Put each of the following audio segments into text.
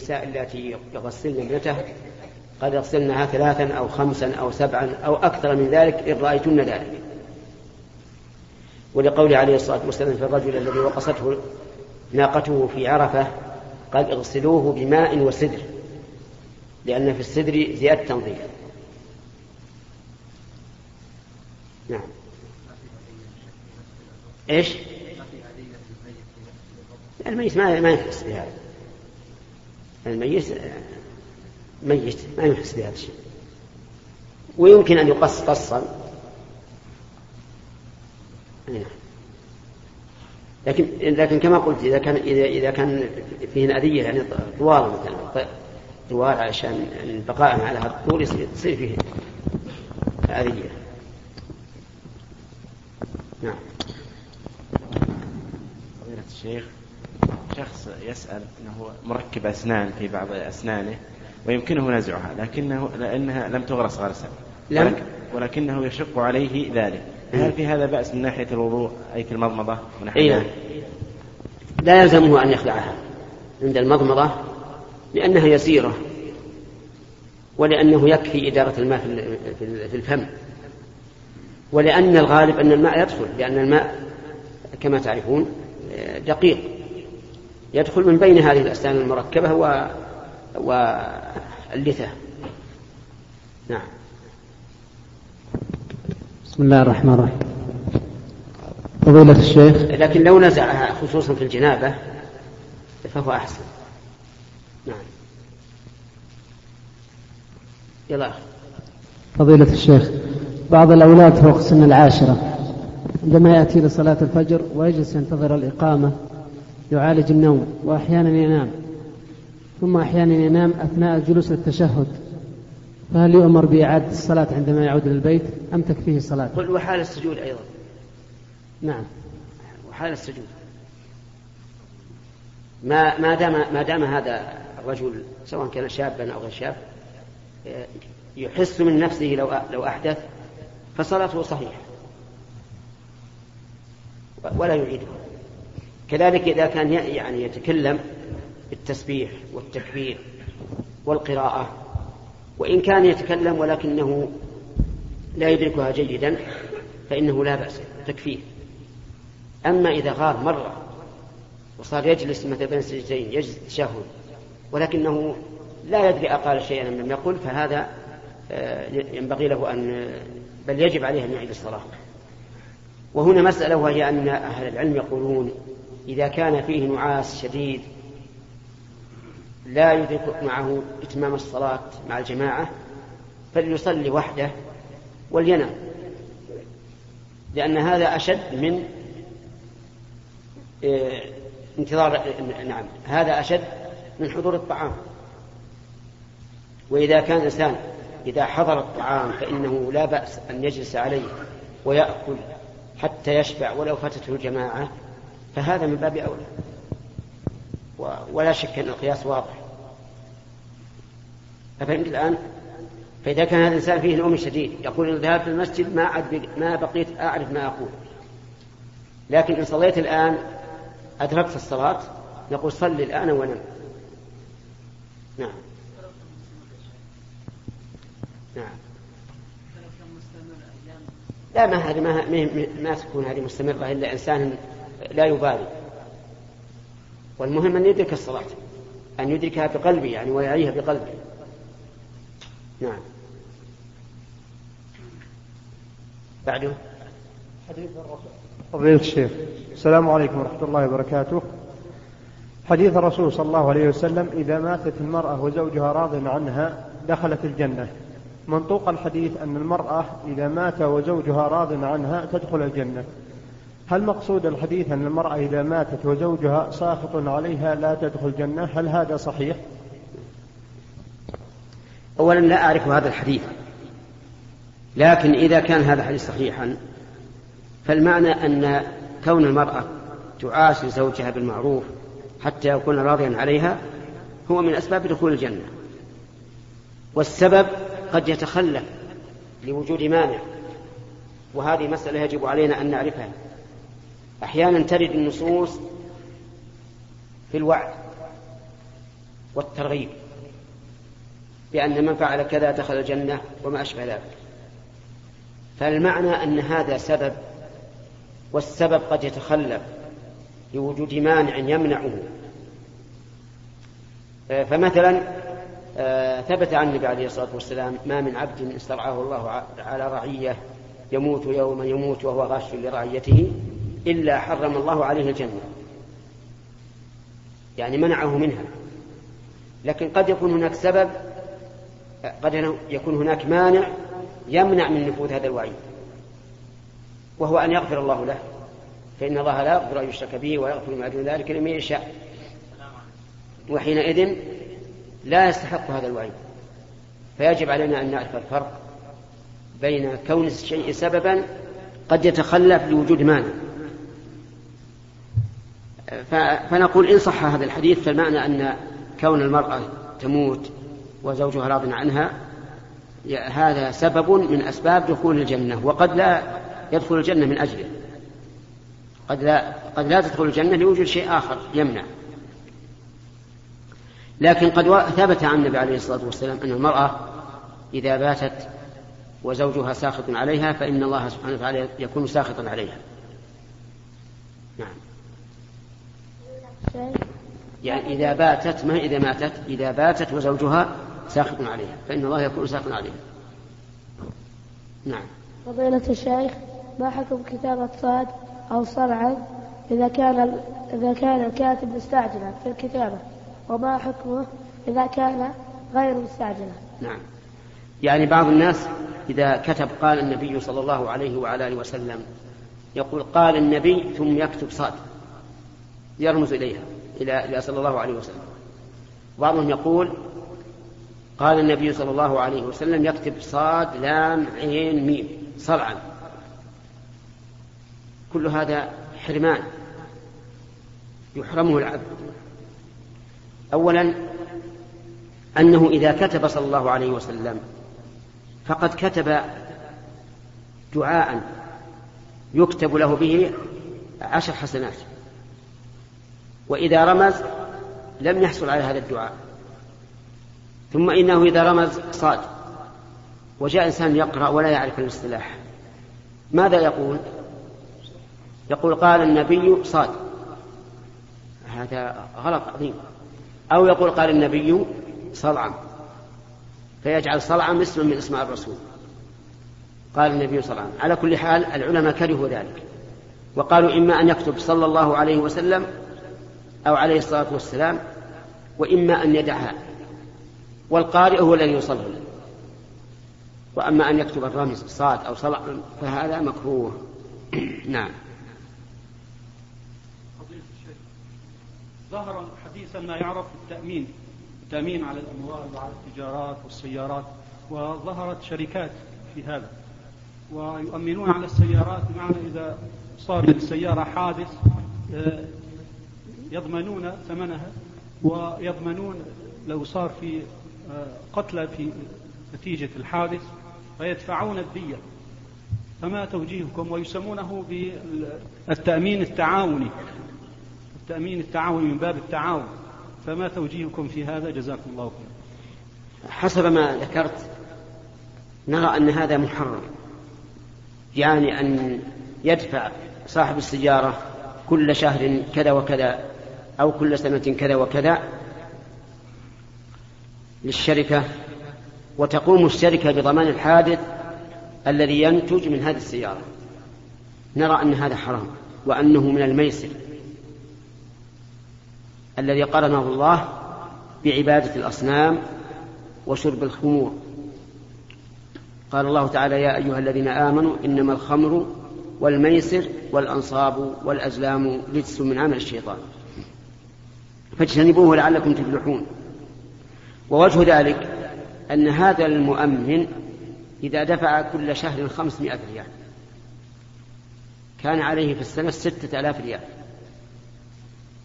النساء اللاتي يغسلن ابنته قد يغسلنها ثلاثا أو خمسا أو سبعا أو أكثر من ذلك إن رأيتن ذلك. ولقول عليه الصلاة والسلام في الرجل الذي وقصته ناقته في عرفة قال اغسلوه بماء وسدر لأن في السدر زيادة تنظيف. نعم. إيش؟ الميت ما ما يحس بهذا. الميت ميت ما يحس بهذا الشيء. ويمكن أن يقص قصا. نعم. لكن لكن كما قلت إذا كان إذا إذا كان فيه اذيه يعني طوال مثلا طوال عشان البقاء على هذا الطول يصير فيه اذيه نعم. فضيلة الشيخ. شخص يسأل أنه مركب أسنان في بعض أسنانه ويمكنه نزعها لكنه لأنها لم تغرس غرسا لم؟ ولكنه يشق عليه ذلك. هل في هذا بأس من ناحية الوضوء أي في المضمضة ونحو إيه. لا يلزمه أن يخلعها عند المضمضة لأنها يسيرة ولأنه يكفي إدارة الماء في الفم. ولأن الغالب أن الماء يدخل لأن الماء كما تعرفون دقيق. يدخل من بين هذه الأسنان المركبة و... واللثة. نعم. بسم الله الرحمن الرحيم. فضيلة الشيخ. لكن لو نزعها خصوصا في الجنابة فهو أحسن. نعم. يلا. فضيلة الشيخ بعض الأولاد فوق سن العاشرة عندما يأتي لصلاة الفجر ويجلس ينتظر الإقامة يعالج النوم وأحيانا ينام. ثم أحيانا ينام أثناء الجلوس للتشهد فهل يؤمر بإعادة الصلاة عندما يعود للبيت أم تكفيه الصلاة؟ قل وحال السجود أيضا. نعم. وحال السجود. ما ما دام ما دام هذا الرجل سواء كان شابا أو غير شاب يحس من نفسه لو لو أحدث فصلاته صحيحة. ولا يعيدها كذلك إذا كان يعني يتكلم بالتسبيح والتكبير والقراءة وإن كان يتكلم ولكنه لا يدركها جيدا فإنه لا بأس تكفيه أما إذا غار مرة وصار يجلس مثلا بين السجدتين يجلس تشهد ولكنه لا يدري أقال شيئا لم يقل فهذا آه، ينبغي له أن بل يجب عليه أن يعيد الصلاة. وهنا مسألة وهي أن أهل العلم يقولون إذا كان فيه نعاس شديد لا يدرك معه إتمام الصلاة مع الجماعة فليصلي وحده ولينام. لأن هذا أشد من آه، انتظار نعم هذا أشد من حضور الطعام. وإذا كان الإنسان إذا حضر الطعام فإنه لا بأس أن يجلس عليه ويأكل حتى يشبع ولو فاتته الجماعة فهذا من باب أولى. ولا شك أن القياس واضح. أفهمت الآن؟ فإذا كان هذا الإنسان فيه نوم شديد يقول إن ذهبت المسجد ما ما بقيت أعرف ما أقول. لكن إن صليت الآن أدركت الصلاة نقول صل الآن ونم. نعم. نعم. لا ما هذه ما, ما تكون هذه مستمرة إلا إنسان لا يبالي. والمهم أن يدرك الصلاة أن يدركها بقلبه يعني ويعيها بقلبه. نعم. بعده. حديث الرسول. فضيلة الشيخ السلام عليكم ورحمة الله وبركاته. حديث الرسول صلى الله عليه وسلم إذا ماتت المرأة وزوجها راض عنها دخلت الجنة. منطوق الحديث أن المرأة إذا مات وزوجها راض عنها تدخل الجنة. هل مقصود الحديث أن المرأة إذا ماتت وزوجها ساخط عليها لا تدخل الجنة؟ هل هذا صحيح؟ أولا لا أعرف هذا الحديث. لكن إذا كان هذا الحديث صحيحا فالمعنى أن كون المرأة تعاشر زوجها بالمعروف حتى يكون راضيا عليها هو من أسباب دخول الجنة. والسبب قد يتخلف لوجود مانع وهذه مسألة يجب علينا أن نعرفها. أحيانا ترد النصوص في الوعد والترغيب بأن من فعل كذا دخل الجنة وما أشبه ذلك. فالمعنى أن هذا سبب والسبب قد يتخلف لوجود مانع يمنعه. آه، فمثلا آه، ثبت عن النبي عليه الصلاة والسلام ما من عبد استرعاه الله على رعية يموت يوم يموت وهو غاش لرعيته. إلا حرم الله عليه الجنة. يعني منعه منها. لكن قد يكون هناك سبب قد يكون هناك مانع يمنع من نفوذ هذا الوعيد وهو أن يغفر الله له. فإن الله لا يغفر أن يشرك به ويغفر ما دون ذلك لمن يشاء. وحينئذ لا يستحق هذا الوعيد. فيجب علينا أن نعرف الفرق بين كون الشيء سببا قد يتخلف لوجود مانع. فنقول إن صح هذا الحديث فالمعنى أن كون المرأة تموت وزوجها راض عنها هذا سبب من أسباب دخول الجنة وقد لا يدخل الجنة من أجله. قد لا قد لا تدخل الجنة لوجود شيء آخر يمنع. لكن قد ثبت عن النبي عليه الصلاة والسلام أن المرأة إذا باتت وزوجها ساخط عليها فإن الله سبحانه وتعالى يكون ساخطا عليها. نعم. يعني إذا باتت ما إذا ماتت؟ إذا باتت وزوجها ساخط عليها فإن الله يكون ساخطا عليها. نعم. فضيلة الشيخ ما حكم كتابة صاد أو صرعا إذا كان إذا كان الكاتب مستعجلا في الكتابة؟ وما حكمه إذا كان غير مستعجلا؟ نعم. يعني بعض الناس إذا كتب قال النبي صلى الله عليه وعلى آله وسلم يقول قال النبي ثم يكتب صاد. يرمز إليها إلى صلى الله عليه وسلم. بعضهم يقول قال النبي صلى الله عليه وسلم يكتب صاد لام عين ميم صرعا. كل هذا حرمان يحرمه العبد. اولا أنه إذا كتب صلى الله عليه وسلم فقد كتب دعاء يكتب له به عشر حسنات. وإذا رمز لم يحصل على هذا الدعاء. ثم إنه إذا رمز صاد. وجاء إنسان يقرأ ولا يعرف الاصطلاح. ماذا يقول؟ يقول قال النبي صاد. هذا غلط عظيم. أو يقول قال النبي صلعا فيجعل صلعا اسما من أسماء الرسول. قال النبي صلعا على كل حال العلماء كرهوا ذلك. وقالوا إما أن يكتب صلى الله عليه وسلم أو عليه الصلاة والسلام وإما أن يدعها والقارئ هو الذي يصلي. وأما أن يكتب الرمز صاد أو صلع فهذا مكروه. نعم. ظهر حديثا ما يعرف التأمين التأمين على الأموال وعلى التجارات والسيارات وظهرت شركات في هذا ويؤمنون على السيارات بمعنى إذا صار للسيارة حادث آه، يضمنون ثمنها ويضمنون لو صار في آه، قتلى في نتيجة الحادث فيدفعون الدية. فما توجيهكم؟ ويسمونه بالتأمين التعاوني. التأمين التعاوني من باب التعاون. فما توجيهكم في هذا؟ جزاكم الله خيرا. حسب ما ذكرت نرى أن هذا محرم. يعني أن يدفع صاحب السيارة كل شهر كذا وكذا أو كل سنة كذا وكذا للشركة وتقوم الشركة بضمان الحادث الذي ينتج من هذه السيارة. نرى أن هذا حرام وأنه من الميسر الذي قرنه الله بعبادة الأصنام وشرب الخمور. قال الله تعالى يا أيها الذين آمنوا إنما الخمر والميسر والأنصاب والأزلام رجس من عمل الشيطان. فاجتنبوه لعلكم تفلحون. ووجه ذلك أن هذا المؤمن إذا دفع كل شهر خمسمائة ريال كان عليه في السنة ستة آلاف ريال.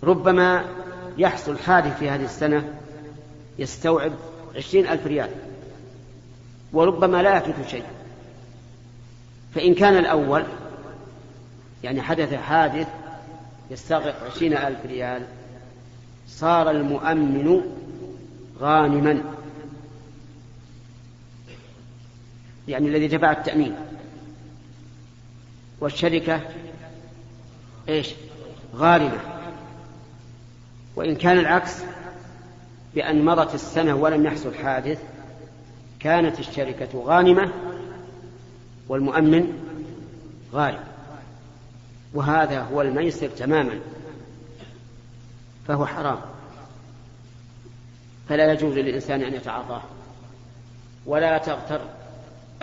ربما يحصل حادث في هذه السنة يستوعب عشرين ألف ريال وربما لا يفلت شيء فإن كان الأول يعني حدث حادث يستغرق عشرين ألف ريال صار المؤمن غانما. يعني الذي دفع التأمين. والشركة إيش؟ غارمة. وإن كان العكس بأن مضت السنة ولم يحصل حادث كانت الشركة غانمة والمؤمن غارم. وهذا هو الميسر تماما. فهو حرام. فلا يجوز للإنسان أن يتعاطاه. ولا تغتر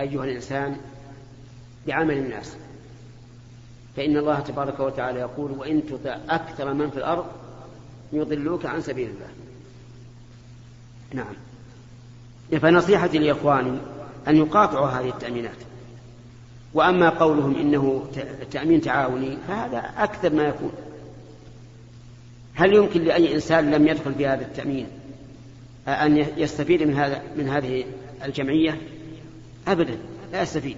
أيها الإنسان بعمل الناس. فإن الله تبارك وتعالى يقول وإن تطع أكثر من في الأرض يضلوك عن سبيل الله. نعم. فنصيحتي لإخواني أن يقاطعوا هذه التأمينات. وأما قولهم إنه تأمين تعاوني فهذا أكثر ما يكون. هل يمكن لأي إنسان لم يدخل في هذا التأمين أن يستفيد من هذا من هذه الجمعية؟ أبدا لا يستفيد.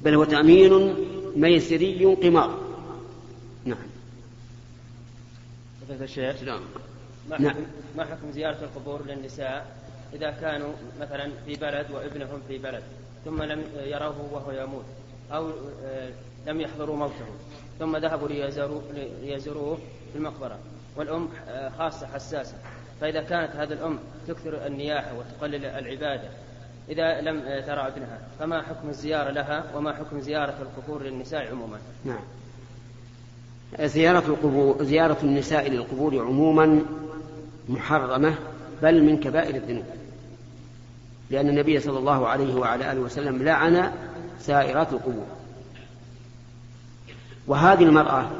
بل هو تأمين ميسري قمار. نعم. الشيخ. نعم. ما نعم. حكم, ما حكم زيارة القبور للنساء إذا كانوا مثلا في بلد وابنهم في بلد ثم لم يروه وهو يموت أو آه، لم يحضروا موته؟ ثم ذهبوا ليزوروه في المقبرة. والأم آه، خاصة حساسة. فإذا كانت هذه الأم تكثر النياحة وتقلل العبادة إذا لم ترى ابنها فما حكم الزيارة لها وما حكم زيارة القبور للنساء عموما؟ نعم. زيارة القبور زيارة النساء للقبور عموما محرمة بل من كبائر الذنوب. لأن النبي صلى الله عليه وعلى آله وسلم لعن سائرات القبور. وهذه المرأة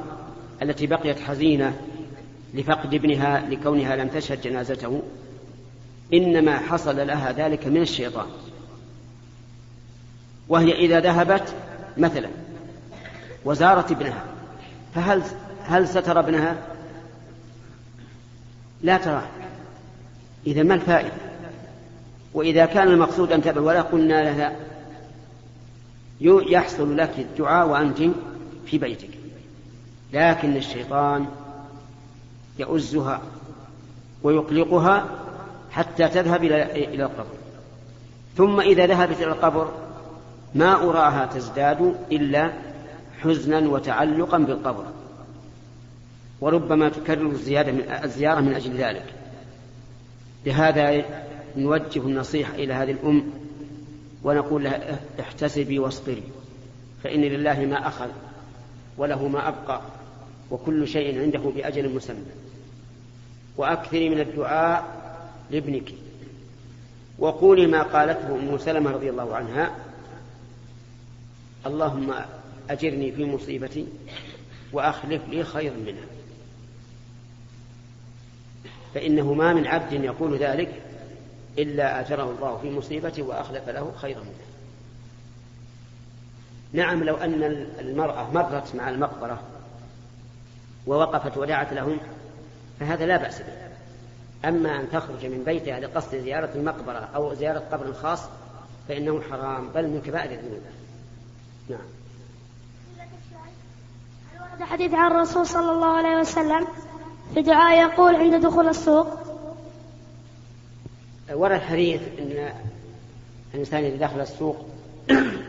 التي بقيت حزينة لفقد ابنها لكونها لم تشهد جنازته إنما حصل لها ذلك من الشيطان وهي إذا ذهبت مثلا وزارت ابنها فهل هل سترى ابنها؟ لا تراه إذا ما الفائدة؟ وإذا كان المقصود أن تبع ولا قلنا لها يحصل لك الدعاء وأنت في بيتك. لكن الشيطان يؤزها ويقلقها حتى تذهب إلى القبر. ثم إذا ذهبت إلى القبر ما أراها تزداد إلا حزنا وتعلقا بالقبر. وربما تكرر الزيادة من الزيارة من أجل ذلك. لهذا نوجه النصيحة إلى هذه الأم ونقول لها احتسبي واصبري فإن لله ما أخذ وله ما أبقى وكل شيء عنده بأجل مسمى. وأكثري من الدعاء لابنك. وقولي ما قالته أم سلمة رضي الله عنها اللهم أجرني في مصيبتي وأخلف لي خيرا منها. فإنه ما من عبد يقول ذلك إلا أجره الله في مصيبته وأخلف له خيرا منها. نعم لو أن المرأة مرت مع المقبرة ووقفت ودعت لهم فهذا لا بأس به. أما أن تخرج من بيتها لقصد زيارة المقبرة أو زيارة قبر خاص فإنه حرام بل من كبائر الذنوب. نعم. ورد حديث عن الرسول صلى الله عليه وسلم في دعاء يقول عند دخول السوق؟ ورد حديث أن الإنسان إذا دخل السوق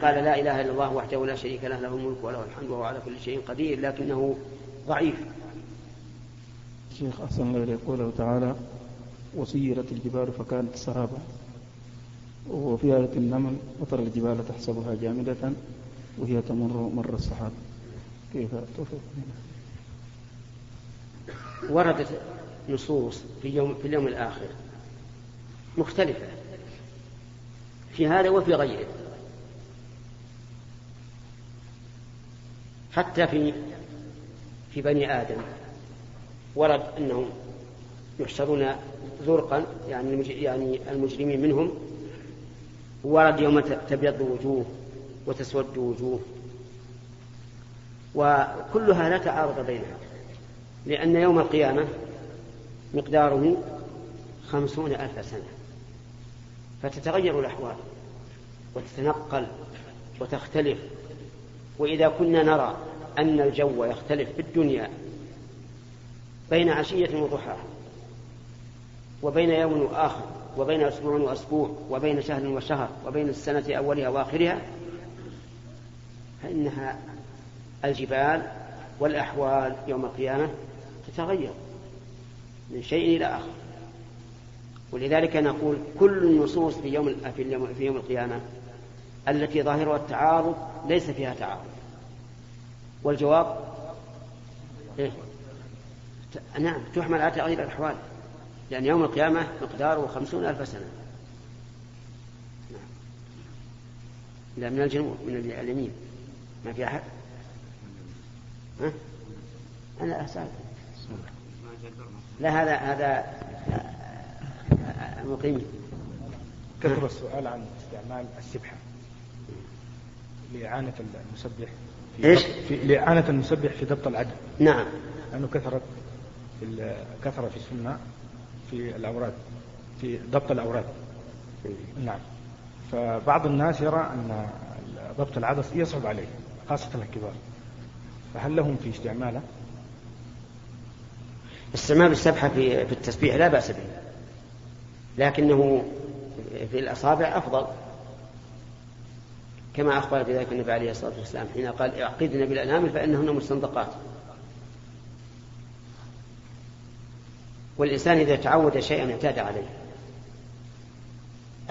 قال لا إله إلا الله وحده لا شريك له له الملك وله الحمد وهو على كل شيء قدير لكنه ضعيف. الشيخ أحسن الله يقوله تعالى وسيرت الجبال فكانت سرابا. وفي آية النمل وترى الجبال تحسبها جامدة وهي تمر مر السحاب. كيف توفق وردت نصوص في يوم في اليوم الآخر مختلفة في هذا وفي غيره. حتى في في بني آدم. ورد أنهم يحشرون زرقا يعني يعني المجرمين منهم. ورد يوم تبيض وجوه وتسود وجوه. وكلها لا تعارض بينها لأن يوم القيامة مقداره خمسون ألف سنة. فتتغير الأحوال وتتنقل وتختلف. وإذا كنا نرى أن الجو يختلف في الدنيا بين عشية وضحاها وبين يوم وآخر وبين أسبوع وأسبوع وبين شهر وشهر وبين السنة أولها وآخرها فإنها الجبال والأحوال يوم القيامة تتغير من شيء إلى آخر. ولذلك نقول كل النصوص في يوم في يوم, القيامة التي ظاهرها التعارض ليس فيها تعارض. والجواب إيه؟ نعم تحمل على تغيير الأحوال لأن يوم القيامة مقداره خمسون ألف سنة. نعم. لا من الجنوب من اليمين. ما في أحد؟ ها؟ أنا أسأل لا هذا هذا المقيم. كثر السؤال عن استعمال السبحة. لإعانة المسبح في إيش؟ في لإعانة المسبح في ضبط العدد نعم. لأنه كثرت في كثر في السنة في الأوراد في ضبط الأوراد. نعم. فبعض الناس يرى أن ضبط العدد يصعب عليه خاصة الكبار. فهل لهم في استعماله؟ استعمال السبحة في في التسبيح لا بأس به. لكنه في الأصابع أفضل. كما أخبر بذلك النبي عليه الصلاة والسلام حين قال اعقدن بالأنامل فإنهن مستنطقات. والإنسان إذا تعود شيئا اعتاد عليه.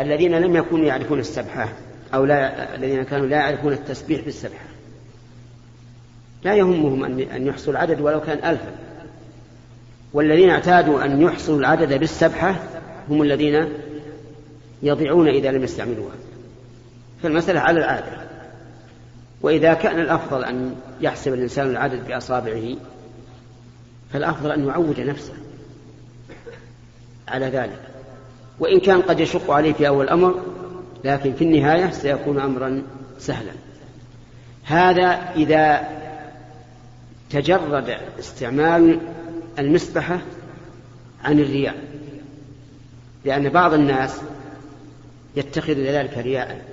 الذين لم يكونوا يعرفون السبحة أو لا الذين كانوا لا يعرفون التسبيح بالسبحة. لا يهمهم أن يحصوا العدد ولو كان ألفا. والذين اعتادوا أن يحصوا العدد بالسبحة هم الذين يضيعون إذا لم يستعملوها. فالمسألة على العادة. وإذا كان الأفضل أن يحسب الإنسان العدد بأصابعه فالأفضل أن يعود نفسه على ذلك. وإن كان قد يشق عليه في أول الأمر لكن في النهاية سيكون أمرا سهلا. هذا إذا تجرد استعمال المسبحة عن الرياء لأن بعض الناس يتخذ ذلك رياء.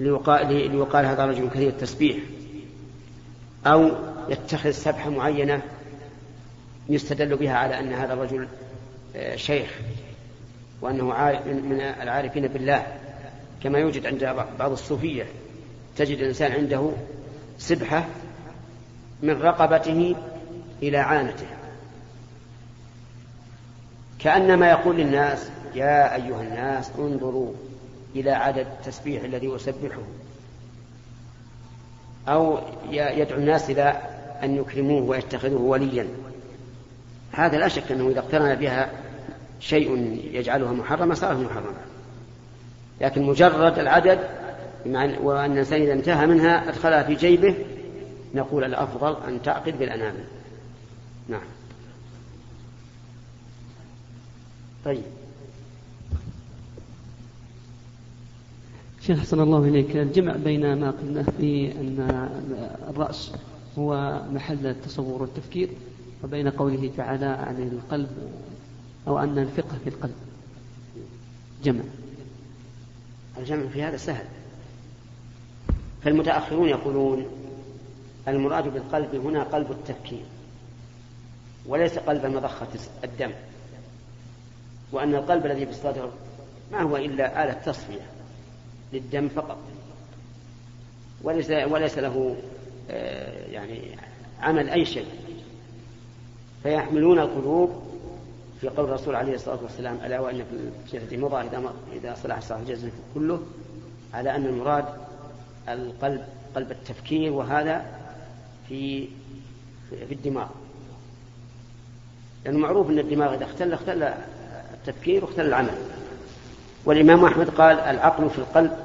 ليقال, ليقال هذا رجل كثير التسبيح. أو يتخذ سبحة معينة يستدل بها على أن هذا الرجل آه، شيخ وأنه من العارفين بالله. كما يوجد عند بعض الصوفية تجد الإنسان عنده سبحة من رقبته إلى عانته. كأنما يقول للناس يا أيها الناس انظروا إلى عدد التسبيح الذي أسبحه. أو يدعو الناس إلى أن يكرموه ويتخذوه وليا. هذا لا شك أنه إذا اقترن بها شيء يجعلها محرمة صارت محرمة. لكن مجرد العدد وأن الإنسان إذا انتهى منها أدخلها في جيبه نقول الأفضل أن تعقد بالأنامل نعم. طيب. شيخ حسن الله إليك الجمع بين ما قلنا في أن الرأس هو محل التصور والتفكير وبين قوله تعالى عن القلب أو أن الفقه في القلب. جمع. الجمع في هذا سهل. فالمتأخرون يقولون المراد بالقلب هنا قلب التفكير وليس قلب مضخة الدم وأن القلب الذي الصدر ما هو إلا آلة تصفية. للدم فقط. وليس وليس له آه، يعني عمل أي شيء. فيحملون القلوب في قول الرسول عليه الصلاة والسلام ألا وإن في الجسد مضى إذا إذا صلح صلاح الجسد كله على أن المراد القلب قلب التفكير وهذا في في الدماغ. لأنه معروف أن الدماغ إذا اختل اختل التفكير واختل العمل. والإمام أحمد قال العقل في القلب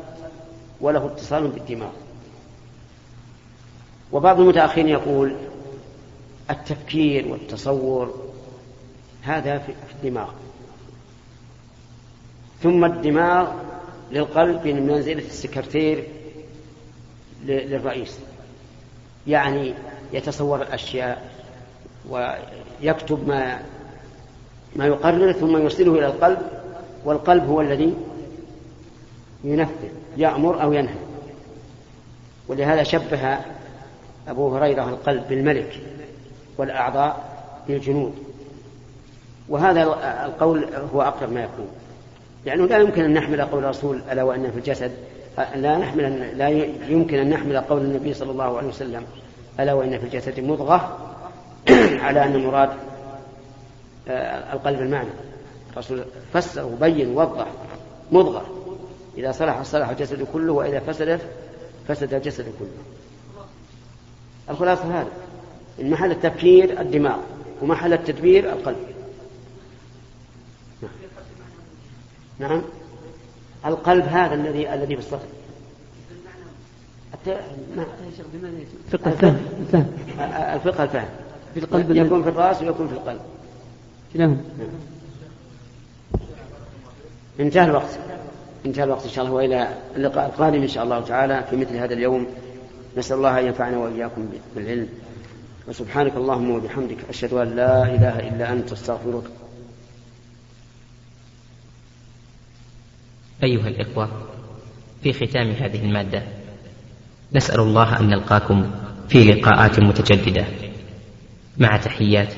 وله اتصال بالدماغ. وبعض المتأخرين يقول التفكير والتصور هذا في الدماغ. ثم الدماغ للقلب من منزلة السكرتير للرئيس. يعني يتصور الأشياء ويكتب ما ما يقرر ثم يرسله إلى القلب والقلب هو الذي ينفذ يأمر أو ينهى. ولهذا شبه أبو هريرة القلب بالملك والأعضاء بالجنود. وهذا القول هو أقرب ما يكون. لأنه لا يمكن أن نحمل قول الرسول ألا وإن في الجسد لا نحمل لا يمكن أن نحمل قول النبي صلى الله عليه وسلم ألا وإن في الجسد مضغة على أن المراد آه، القلب المعنى. الرسول فسر وبين ووضح مضغة. إذا صلح صلح الجسد كله وإذا فسدت فسد الجسد كله. الخلاصة هذا إن محل التفكير الدماغ ومحل التدبير القلب. نعم, نعم. القلب هذا الذي الذي في الصدر. الفقه الفهم الفقه الفهم. في القلب يكون في الرأس ويكون في القلب. نعم. انتهى الوقت. انتهى الوقت إن شاء الله وإلى اللقاء القادم إن شاء الله تعالى في مثل هذا اليوم. نسأل الله أن ينفعنا وإياكم بالعلم. وسبحانك اللهم وبحمدك أشهد أن لا إله إلا أنت أستغفرك. أيها الإخوة في ختام هذه المادة نسأل الله أن نلقاكم في لقاءات متجددة. مع تحيات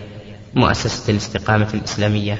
مؤسسة الاستقامة الإسلامية.